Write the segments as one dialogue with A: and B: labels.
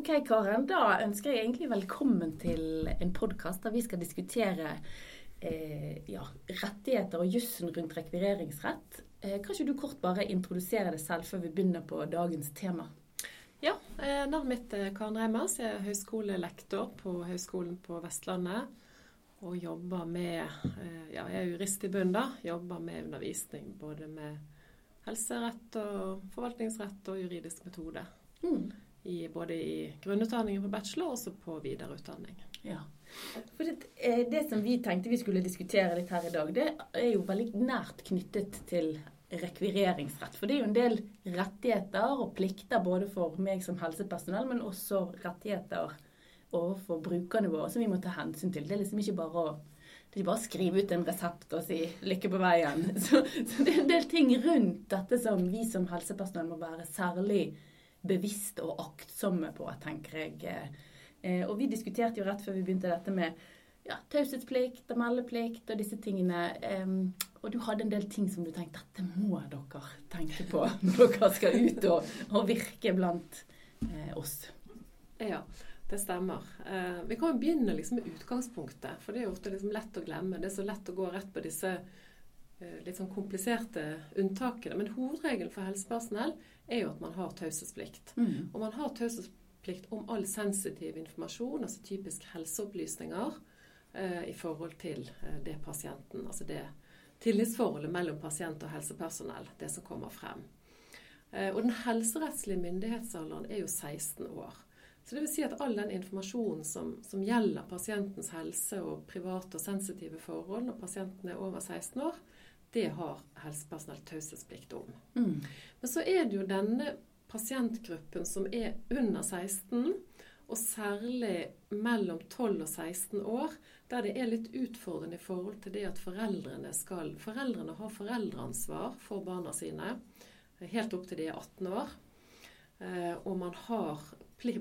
A: Ok, Karen. Da ønsker jeg egentlig velkommen til en podkast der vi skal diskutere eh, ja, rettigheter og jussen rundt rekvireringsrett. Eh, kan ikke du kort bare introdusere deg selv før vi begynner på dagens tema?
B: Ja, eh, navnet mitt er Karen Reimers. Jeg er høyskolelektor på Høgskolen på Vestlandet. Og jobber med eh, Ja, jeg er jurist i bunnen, da. Jobber med undervisning både med helserett og forvaltningsrett og juridisk metode. Mm. I, både i grunnutdanningen på bachelor og også på videreutdanning.
A: Ja. For det, eh, det, som vi tenkte vi skulle diskutere litt her i dag, det er jo veldig nært knyttet til rekvireringsrett. For det er jo en del rettigheter og plikter både for meg som helsepersonell, men også rettigheter overfor brukerne våre som vi må ta hensyn til. Det er liksom ikke bare å det er ikke bare å skrive ut en resept og si 'lykke på veien'. Så, så, det er en del ting rundt dette som vi som helsepersonell må være særlig bevisst og aktsomme på, tenker jeg. Eh, og vi diskuterte jo rett før vi begynte dette med ja, taushetsplikt og meldeplikt og disse tingene. Og du hadde en del ting som du tenkte dette må dere tenke på når dere skal ut og, og virke blant eh, oss.
B: Ja, det stemmer. Eh, vi kan jo begynne liksom med utgangspunktet. For det er jo ofte liksom lett å glemme. Det er så lett å gå rett på disse litt sånn kompliserte unntakene. Men hovedregelen for helsepersonell er jo at man har taushetsplikt. Mm. Og man har taushetsplikt om all sensitiv informasjon, altså typisk helseopplysninger eh, i forhold til eh, det pasienten Altså det tillitsforholdet mellom pasient og helsepersonell, det som kommer frem. Eh, og den helserettslige myndighetsalderen er jo 16 år. Så det vil si at all den informasjonen som, som gjelder pasientens helse og private og sensitive forhold når pasienten er over 16 år, det har helsepersonell taushetsplikt om. Mm. Men så er det jo denne pasientgruppen som er under 16, og særlig mellom 12 og 16 år, der det er litt utfordrende i forhold til det at foreldrene skal Foreldrene har foreldreansvar for barna sine helt opp til de er 18 år. Eh, og man har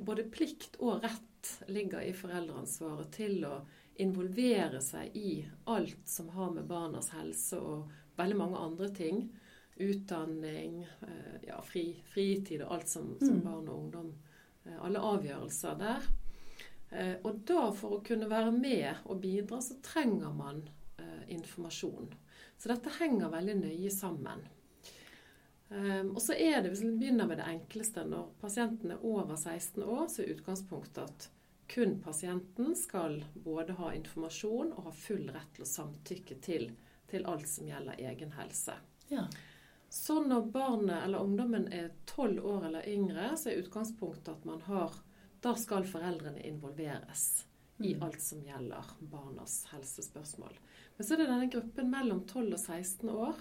B: både plikt og rett ligger i foreldreansvaret til å involvere seg i alt som har med barnas helse og veldig mange andre ting. Utdanning, eh, ja, fri, fritid og alt som, som mm. barn og ungdom Eh, alle avgjørelser der. Eh, og da, for å kunne være med og bidra, så trenger man informasjon. Så dette henger veldig nøye sammen. Og så er det, Hvis vi begynner med det enkleste, når pasienten er over 16 år, så er utgangspunktet at kun pasienten skal både ha informasjon og ha full rett til å samtykke til, til alt som gjelder egen helse. Ja. Så når barnet eller ungdommen er tolv år eller yngre, så er utgangspunktet at man har Da skal foreldrene involveres i mm. alt som gjelder barnas helsespørsmål. Men så er det denne gruppen mellom 12 og 16 år,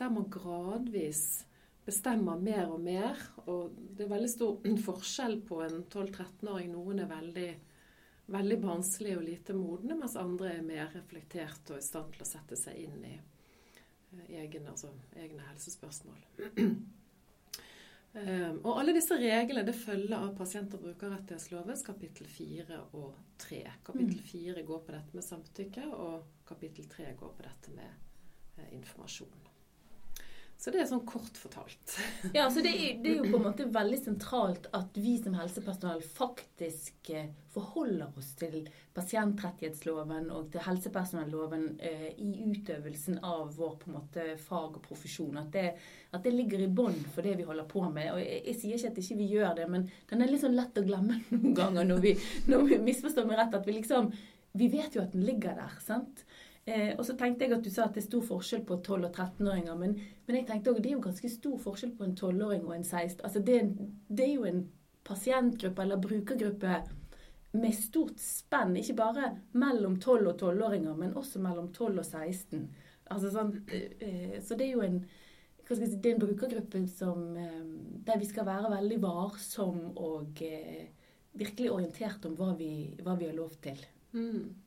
B: der man gradvis bestemmer mer og mer. Og det er veldig stor forskjell på en 12-13-åring. Noen er veldig, veldig barnslige og lite modne, mens andre er mer reflekterte og i stand til å sette seg inn i Eh, egen, altså, egne helsespørsmål. Um, og alle disse reglene det følger av pasient- og brukerrettighetslovens kapittel 4 og 3. Kapittel 4 mm. går på dette med samtykke, og kapittel 3 går på dette med eh, informasjon. Så det er sånn kort fortalt.
A: ja, så det er, det er, jo på en måte veldig sentralt at vi som helsepersonell faktisk eh, forholder oss til pasientrettighetsloven og til helsepersonelloven eh, i utøvelsen av vår på en måte fag og profesjon. At det, at det ligger i bånn for det vi holder på med. Og jeg, jeg, sier ikke at ikke vi gjør det, men den er litt sånn lett å glemme noen ganger når vi, når vi misforstår meg rett. At vi liksom Vi vet jo at den ligger der. sant? Eh, og så tenkte jeg at du sa at det er stor forskjell på 12- og 13-åringer. Men, men, jeg tenkte også, det er jo ganske stor forskjell på en 12-åring og en 16. Altså det, det, er jo en pasientgruppe eller brukergruppe med stort spenn. Ikke bare mellom 12 og 12-åringer, men også mellom 12 og 16. Altså sånn, eh, så det er jo en si, det er en brukergruppe som, eh, der vi skal være veldig varsom og eh, virkelig orientert om hva vi, hva vi har lov til. Mm.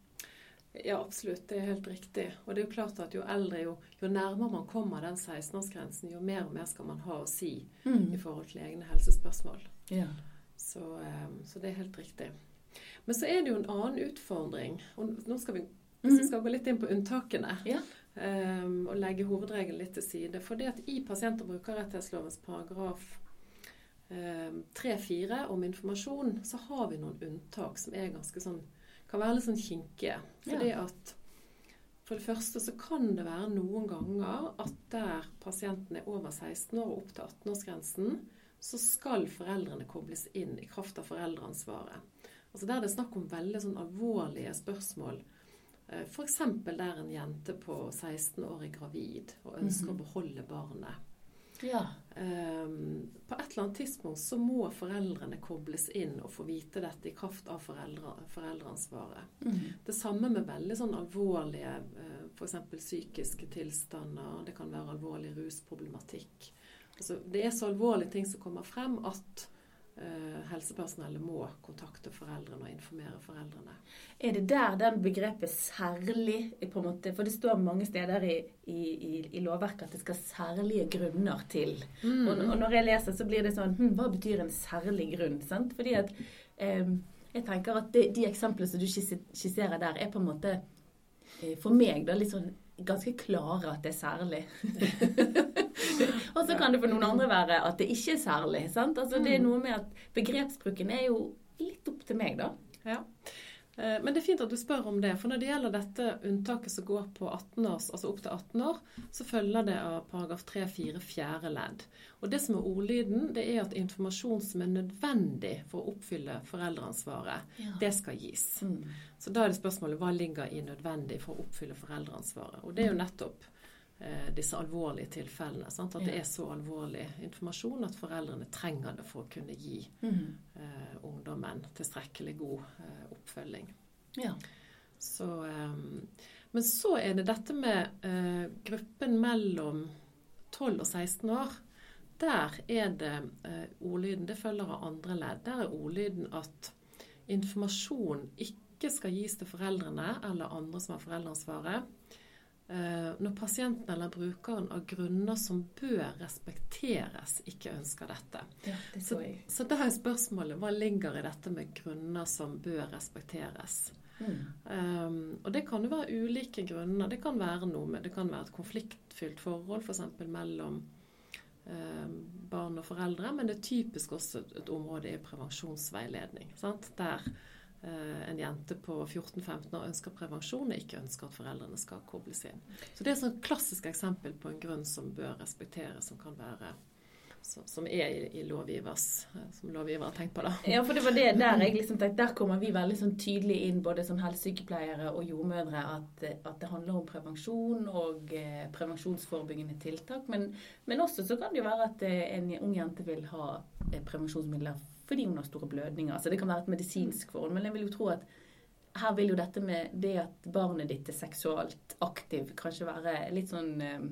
B: Ja, absolutt. Det er helt riktig. Og det er jo klart at jo eldre, jo, jo nærmere man kommer den 16-årsgrensen, jo mer og mer skal man ha å si mm. i forhold til egne helsespørsmål. Ja. Så, um, så, det er helt riktig. Men så er det jo en annen utfordring. Og nå skal vi, mm. skal gå litt inn på unntakene. Ja. Um, og legge hovedregelen litt til side. For det at i pasient- og brukerrettighetslovens paragraf tre-fire om informasjon, så har vi noen unntak som er ganske sånn kan være litt sånn kinkige. Fordi
A: Ja.
B: at for det første så kan det være noen ganger at der pasienten er over 16 år og opp til 18-årsgrensen, så skal foreldrene kobles inn i kraft av foreldreansvaret. Altså Der det er snakk om veldig sånn alvorlige spørsmål. F.eks. der en jente på 16 år er gravid og ønsker å beholde barnet.
A: Ja.
B: Um, på et eller annet tidspunkt så må foreldrene kobles inn og få vite dette i kraft av foreldre, foreldreansvaret.
A: Mm.
B: Det samme med veldig sånn alvorlige uh, f.eks. psykiske tilstander. Det kan være alvorlig rusproblematikk. Altså, det er så alvorlige ting som kommer frem at helsepersonellet må kontakte foreldrene og informere foreldrene.
A: Er det der den begrepet 'særlig' på en måte, For det står mange steder i, i, i, i lovverket at det skal særlige grunner til.
B: Mm.
A: Og, og når jeg leser, så blir det sånn hm, Hva betyr en særlig grunn? Sant? Fordi at eh, jeg tenker at de, de eksemplene som du skisserer der, er på en måte eh, for meg da litt sånn ganske klare at det er særlig. og så kan det for noen andre være at det ikke er særlig. Sant? Altså, det er noe med at begrepsbruken er jo litt opp til meg, da.
B: Ja. Eh, Men det er fint at du spør om det. For når det gjelder dette unntaket som går på 18 års, altså opp til 18 år, så følger det av paragraf 3-4 fjerde ledd. Og det som er ordlyden, det er at informasjon som er nødvendig for å oppfylle foreldreansvaret, det skal gis.
A: Mm.
B: Så da er det spørsmålet hva ligger i nødvendig for å oppfylle foreldreansvaret. Og det er jo nettopp eh, disse alvorlige tilfellene. Sant? At det er så alvorlig informasjon at foreldrene trenger det for å kunne gi
A: Mm.
B: eh, ungdommen tilstrekkelig god eh, oppfølging.
A: Ja.
B: Så, eh, men så er det dette med eh, gruppen mellom 12 og 16 år. Der er det ordlyden Det følger av andre ledd. Der er ordlyden at informasjon ikke skal gis til foreldrene eller andre som har foreldreansvaret. Eh, Når pasienten eller brukeren av grunner som bør respekteres, ikke ønsker dette.
A: ja, det
B: Så,
A: så
B: da er spørsmålet hva ligger i dette med grunner som bør respekteres.
A: Mm.
B: Um, og det kan jo være ulike grunner. Det kan være noe med, det kan være et konfliktfylt forhold f.eks. For mellom um, barn og foreldre, men det er typisk også et, område i prevensjonsveiledning. Sant? Der en jente på 14-15 år ønsker prevensjon og ikke ønsker at foreldrene skal kobles inn. Så det er et klassisk eksempel på en grunn som bør respekteres, som kan være som, er i, i lovgivers eh, Som lovgiver har tenkt på, da.
A: Ja, for det var det der jeg liksom tenkte, der kommer vi veldig sånn tydelig inn, både som helsesykepleiere og jordmødre, at, at det handler om prevensjon og eh, prevensjonsforebyggende tiltak. Men, men også så kan det jo være at eh, en ung jente vil ha eh, prevensjonsmidler fordi hun har store blødninger. Så det kan være et medisinsk forhold. Men jeg vil jo tro at her vil jo dette med det at barnet ditt er seksualt aktiv, kanskje være litt sånn eh,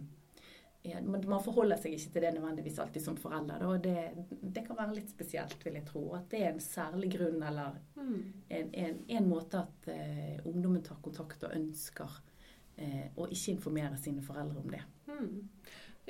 A: ja, man forholder seg ikke til det nødvendigvis alltid som forelder. Og det, det kan være litt spesielt, vil jeg tro. At det er en særlig grunn eller
B: Mm.
A: en, en, en måte at eh, ungdommen tar kontakt og ønsker eh, å ikke informere sine foreldre om det.
B: Mm.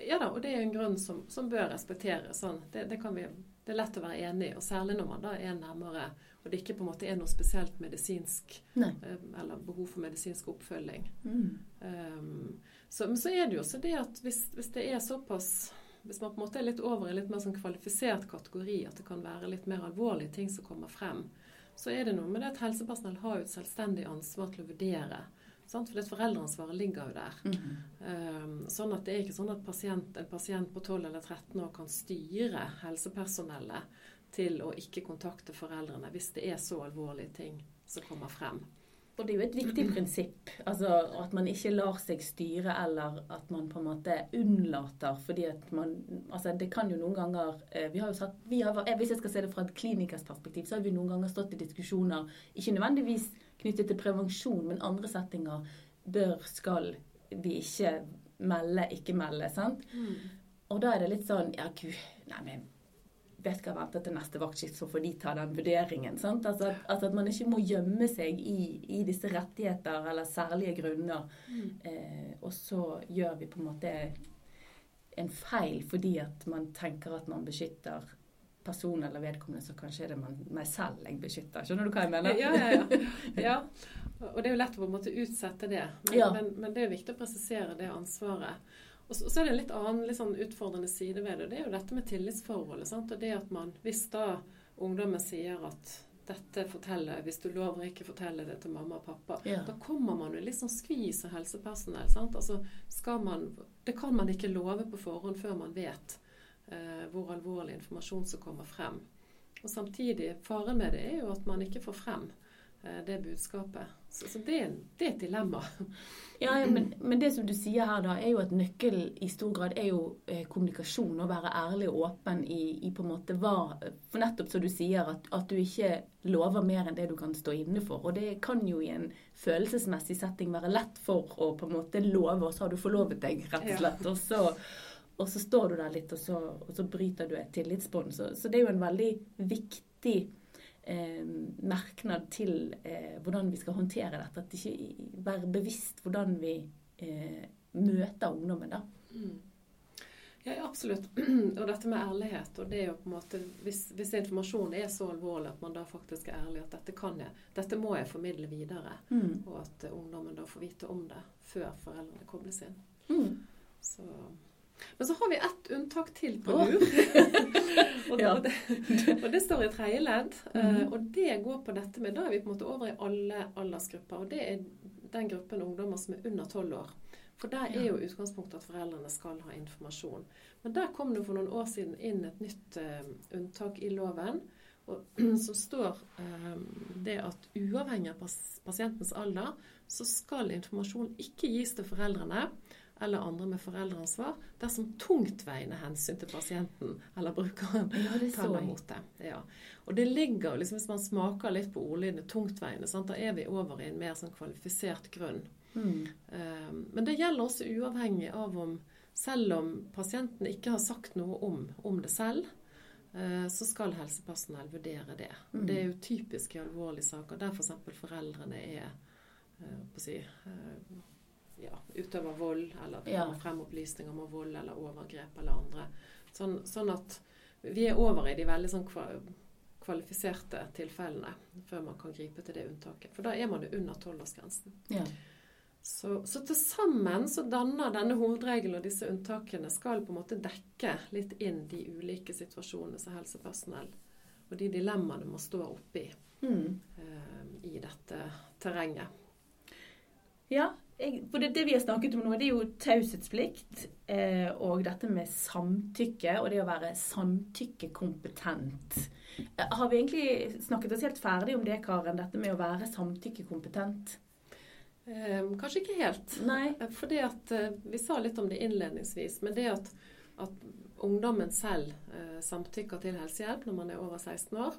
B: Ja da, og det er en grunn som, som bør respekteres. Sånn. Det, det, kan vi, det er lett å være enig og særlig når man da er nærmere og det ikke på en måte er noe spesielt medisinsk
A: Nei.
B: eh, eller behov for medisinsk oppfølging.
A: Mm.
B: Um, så, men så er det jo også det at hvis, hvis det er såpass Hvis man på en måte er litt over i litt mer sånn kvalifisert kategori, at det kan være litt mer alvorlige ting som kommer frem, så er det noe med det at helsepersonell har jo et selvstendig ansvar til å vurdere. Sant? For det foreldreansvaret ligger jo der.
A: Mhm.
B: Um, sånn at det er ikke sånn at pasient, en pasient på 12 eller 13 år kan styre helsepersonellet til å ikke kontakte foreldrene hvis det er så alvorlige ting som kommer frem.
A: Og det er jo et viktig prinsipp. Altså at man ikke lar seg styre, eller at man på en måte unnlater. fordi at man Altså det kan jo noen ganger eh, vi har jo satt, vi har, Hvis jeg skal se det fra et klinikers perspektiv, så har vi noen ganger stått i diskusjoner, ikke nødvendigvis knyttet til prevensjon, men andre settinger. Bør, skal vi ikke melde, ikke melde. sant? Og da er det litt sånn Ja, gud, nei, men vet skal vente til neste vaktskift, så får de ta den vurderingen. sant? Altså, at- altså at man ikke må gjemme seg i, i disse rettigheter eller særlige grunner. Eh, og så gjør vi på en måte en feil fordi at man tenker at man beskytter personen eller vedkommende, så kanskje er det man, meg selv jeg beskytter. Skjønner du hva jeg mener?
B: Ja, ja, ja. ja. Og det er jo lett å på en måte utsette det. Men, men, men det er viktig å presisere det ansvaret. Og så, så er det en litt annen litt sånn utfordrende side ved det. Det er jo dette med tillitsforholdet. Sant? Og det at man, hvis da ungdommen sier at dette forteller, Hvis du lover ikke fortelle det til mamma og pappa,
A: Ja.
B: da kommer man jo litt sånn skvis av helsepersonell. Sant? Altså, skal man, det kan man ikke love på forhånd før man vet eh, hvor alvorlig informasjon som kommer frem. Og samtidig, faren med det er jo at man ikke får frem eh, det budskapet. Så, så det, det er et dilemma.
A: Ja, ja, men, men det som du sier her, da, er jo at nøkkelen i stor grad er jo eh, kommunikasjon. Å være ærlig og åpen i, i på en måte hva For nettopp som du sier, at, at du ikke lover mer enn det du kan stå inne for. Og det kan jo i en følelsesmessig setting være lett for å på en måte love, og så har du forlovet deg, rett og slett. Og så, og så står du der litt, og så, og så bryter du et tillitsbånd. Så, så det er jo en veldig viktig eh, merknad til eh, hvordan vi skal håndtere dette. At ikke være bevisst hvordan vi eh, møter ungdommen, da.
B: Ja, absolutt. Og dette med ærlighet. og det er jo på en måte, hvis, hvis informasjonen er så alvorlig at man da faktisk er ærlig at dette kan jeg, dette må jeg formidle videre,
A: Mm.
B: og at ungdommen da får vite om det før foreldrene kobles inn.
A: Mm.
B: Så. Men så har vi ett unntak til på lur. og,
A: Ja.
B: det, og det står i tredje ledd.
A: Mm.
B: Og det går på dette med Da er vi på en måte over i alle aldersgrupper. Og det er den gruppen ungdommer som er under tolv år. For der er jo utgangspunktet at foreldrene skal ha informasjon. Men der kom det for noen år siden inn et nytt uh, unntak i loven. Og, som står eh, det at uavhengig av pas pasientens alder, så skal informasjon ikke gis til foreldrene eller andre med foreldreansvar dersom tungtveiende hensyn til pasienten eller brukeren
A: Ja,
B: taler mot det. Ja. Og det ligger liksom, Hvis man smaker litt på ordlydene tungtveiende, sant? da er vi over i en mer sånn kvalifisert grunn.
A: Mm.
B: Um, Men det gjelder også uavhengig av om Selv om pasienten ikke har sagt noe om, om det selv, uh, så skal helsepersonell vurdere det.
A: Mm.
B: Det er jo typisk i alvorlige saker der f.eks. For foreldrene er uh, på å si, eh, ja, utøver vold, eller
A: det
B: kommer frem opplysninger om vold eller overgrep eller andre. Sånn, sånn at vi er over i de veldig sånn kvalifiserte tilfellene før man kan gripe til det unntaket. For da er man jo under tolvårsgrensen.
A: Ja.
B: Så, så til sammen så danner denne hovedregelen og disse unntakene skal på en måte dekke litt inn de ulike situasjonene som helsepersonell og de dilemmaene man står oppe i
A: Mm.
B: uh, i dette terrenget.
A: Ja, for det, det vi har snakket om nå, det er jo taushetsplikt eh, og dette med samtykke, og det å være samtykkekompetent. Eh, har vi egentlig snakket oss helt ferdig om det, Karen, dette med å være samtykkekompetent?
B: Eh, kanskje ikke helt.
A: Nei.
B: Eh, Fordi at eh, Vi sa litt om det innledningsvis, men det at, at ungdommen selv samtykker til helsehjelp når man er over 16 år,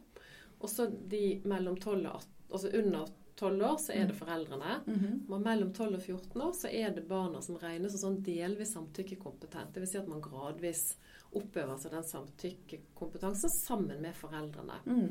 B: og så de mellom 12 og 18, altså under 12 år, så er det foreldrene.
A: Mhm.
B: Og mellom 12 og 14 år så er det barna som regnes som sånn delvis samtykkekompetent. Dvs. Si at man gradvis oppøver seg den samtykkekompetansen sammen med foreldrene.
A: Mm.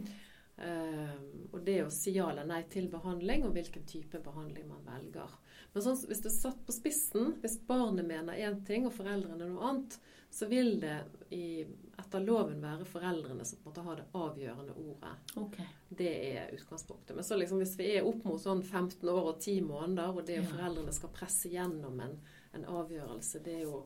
B: Eh, og det å si ja eller nei til behandling, og hvilken type behandling man velger. Men sånn, hvis det er satt på spissen, hvis barnet mener én ting og foreldrene noe annet, så vil det i, etter loven være foreldrene som på en måte har det avgjørende ordet.
A: Okay.
B: Det er utgangspunktet. Men så liksom hvis vi er opp mot sånn 15 år og 10 måneder, og det
A: Ja.
B: foreldrene skal presse gjennom en, en avgjørelse, det er jo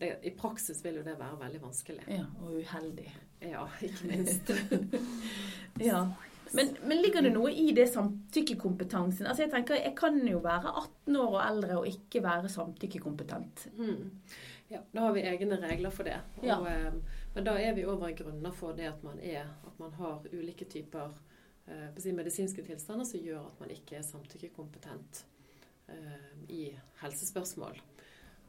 B: det, I praksis vil jo det være veldig vanskelig.
A: Ja, og uheldig.
B: Ja, ikke minst.
A: Ja. Men, men ligger det noe i det samtykkekompetansen? Altså jeg tenker, jeg kan jo være 18 år og eldre og ikke være samtykkekompetent.
B: Mm. Ja, da har vi egne regler for det. Og,
A: Ja.
B: eh, men da er vi over grunner for det at man, er, at man har ulike typer eh, medisinske tilstander som gjør at man ikke er samtykkekompetent eh, i helsespørsmål.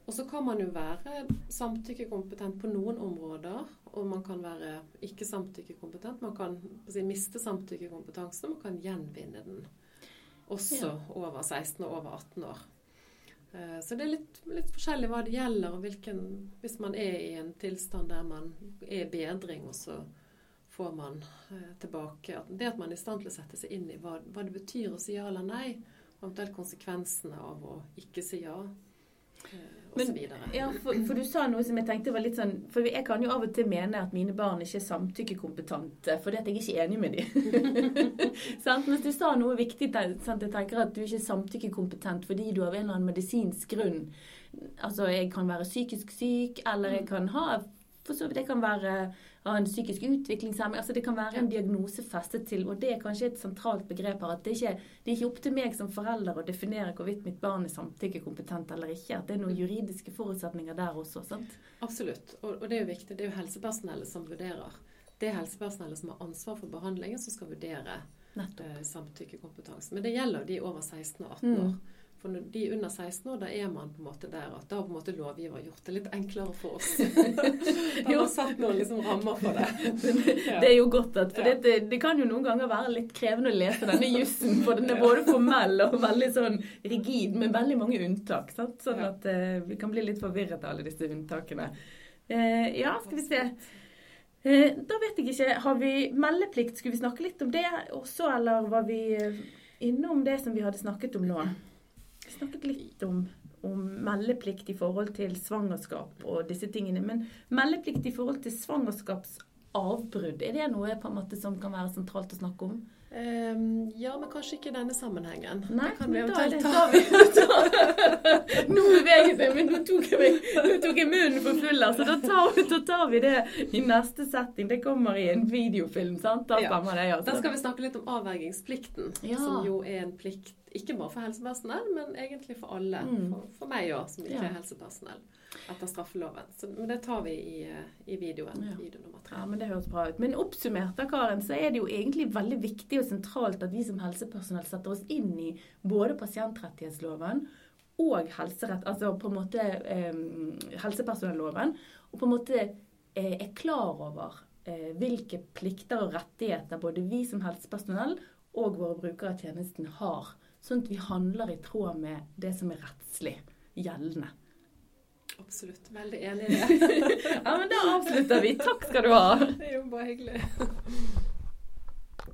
B: Og så kan man jo være samtykkekompetent på noen områder, og man kan være ikke samtykkekompetent. Man kan si, miste samtykkekompetansen, og man kan gjenvinne den. Også
A: Ja.
B: over 16 og over 18 år. Eh, Så det er litt, litt forskjellig hva det gjelder, og hvilken, hvis man er i en tilstand der man er i bedring, og så får man eh, tilbake Det at man er i stand til å sette seg inn i hva, hva det betyr å si ja eller nei, og eventuelt konsekvensene av å ikke si ja. Så videre.
A: Ja, for, for, du sa noe som jeg tenkte var litt sånn For jeg kan jo av og til mene at mine barn ikke er samtykkekompetente fordi at jeg ikke er enig med dem. men Mens du sa noe viktig. Sant? Jeg tenker at du ikke er samtykkekompetent fordi du av en eller annen medisinsk grunn Altså, jeg kan være psykisk syk, eller jeg kan ha for så vidt, Det kan være ha en psykisk utviklingshemming. altså Det kan være en diagnose festet til. Og det er kanskje et sentralt begrep her. At det ikke det er ikke opp til meg som forelder å definere hvorvidt mitt barn er samtykkekompetent eller ikke. At det er noen juridiske forutsetninger der også. sant?
B: Absolutt. Og, og det er jo viktig. Det er jo helsepersonellet som vurderer. Det er helsepersonellet som har ansvar for behandlingen, som skal vurdere eh, samtykkekompetanse. Men det gjelder de over 16 og 18 mm. år. Mm. For når de under 16 år, da er man på en måte der at da har på en måte lovgiver gjort det litt enklere for oss. Han har satt noen liksom rammer for det.
A: Ja. Det er jo godt at For ja. det, det, kan jo noen ganger være litt krevende å lese denne jussen, for den er både formell og veldig sånn rigid, med veldig mange unntak. Sant? Sånn at uh, vi kan bli litt forvirret av alle disse unntakene. Uh, ja, skal vi se. Uh, da vet jeg ikke. Har vi meldeplikt? Skulle vi snakke litt om det også, eller var vi innom det som vi hadde snakket om nå? Snakket litt om, om, meldeplikt i forhold til svangerskap og disse tingene. Men meldeplikt i forhold til svangerskapsavbrudd, er det noe på en måte som kan være sentralt å snakke om?
B: Um, ja, men kanskje ikke i denne sammenhengen.
A: Nei, det kan vi eventuelt ta. nå beveger jeg men nå tok jeg, nå tok jeg munnen for full så da tar, vi, da tar, vi det i neste setting. Det kommer i en videofilm, sant? Da
B: ja. det, altså. Da skal vi snakke litt om avvergingsplikten, ja. som jo er en plikt ikke bare for helsepersonell, men egentlig for alle. Mm. For, for, meg òg, som ikke ja. er helsepersonell etter straffeloven. Så, men det tar vi i, i videoen. Ja. Video nummer tre.
A: Ja, men Det høres bra ut. Men oppsummert da, Karen, så er det jo egentlig veldig viktig og sentralt at vi som helsepersonell setter oss inn i både pasientrettighetsloven og helserett, altså på en måte eh, helsepersonelloven, og på en måte eh, er klar over eh, hvilke plikter og rettigheter både vi som helsepersonell og våre brukere av tjenesten har Sånn at vi handler i tråd med det som er rettslig gjeldende.
B: Absolutt. Veldig enig i det.
A: ja, men da avslutter vi. Takk skal du ha.
B: Det er jo bare hyggelig.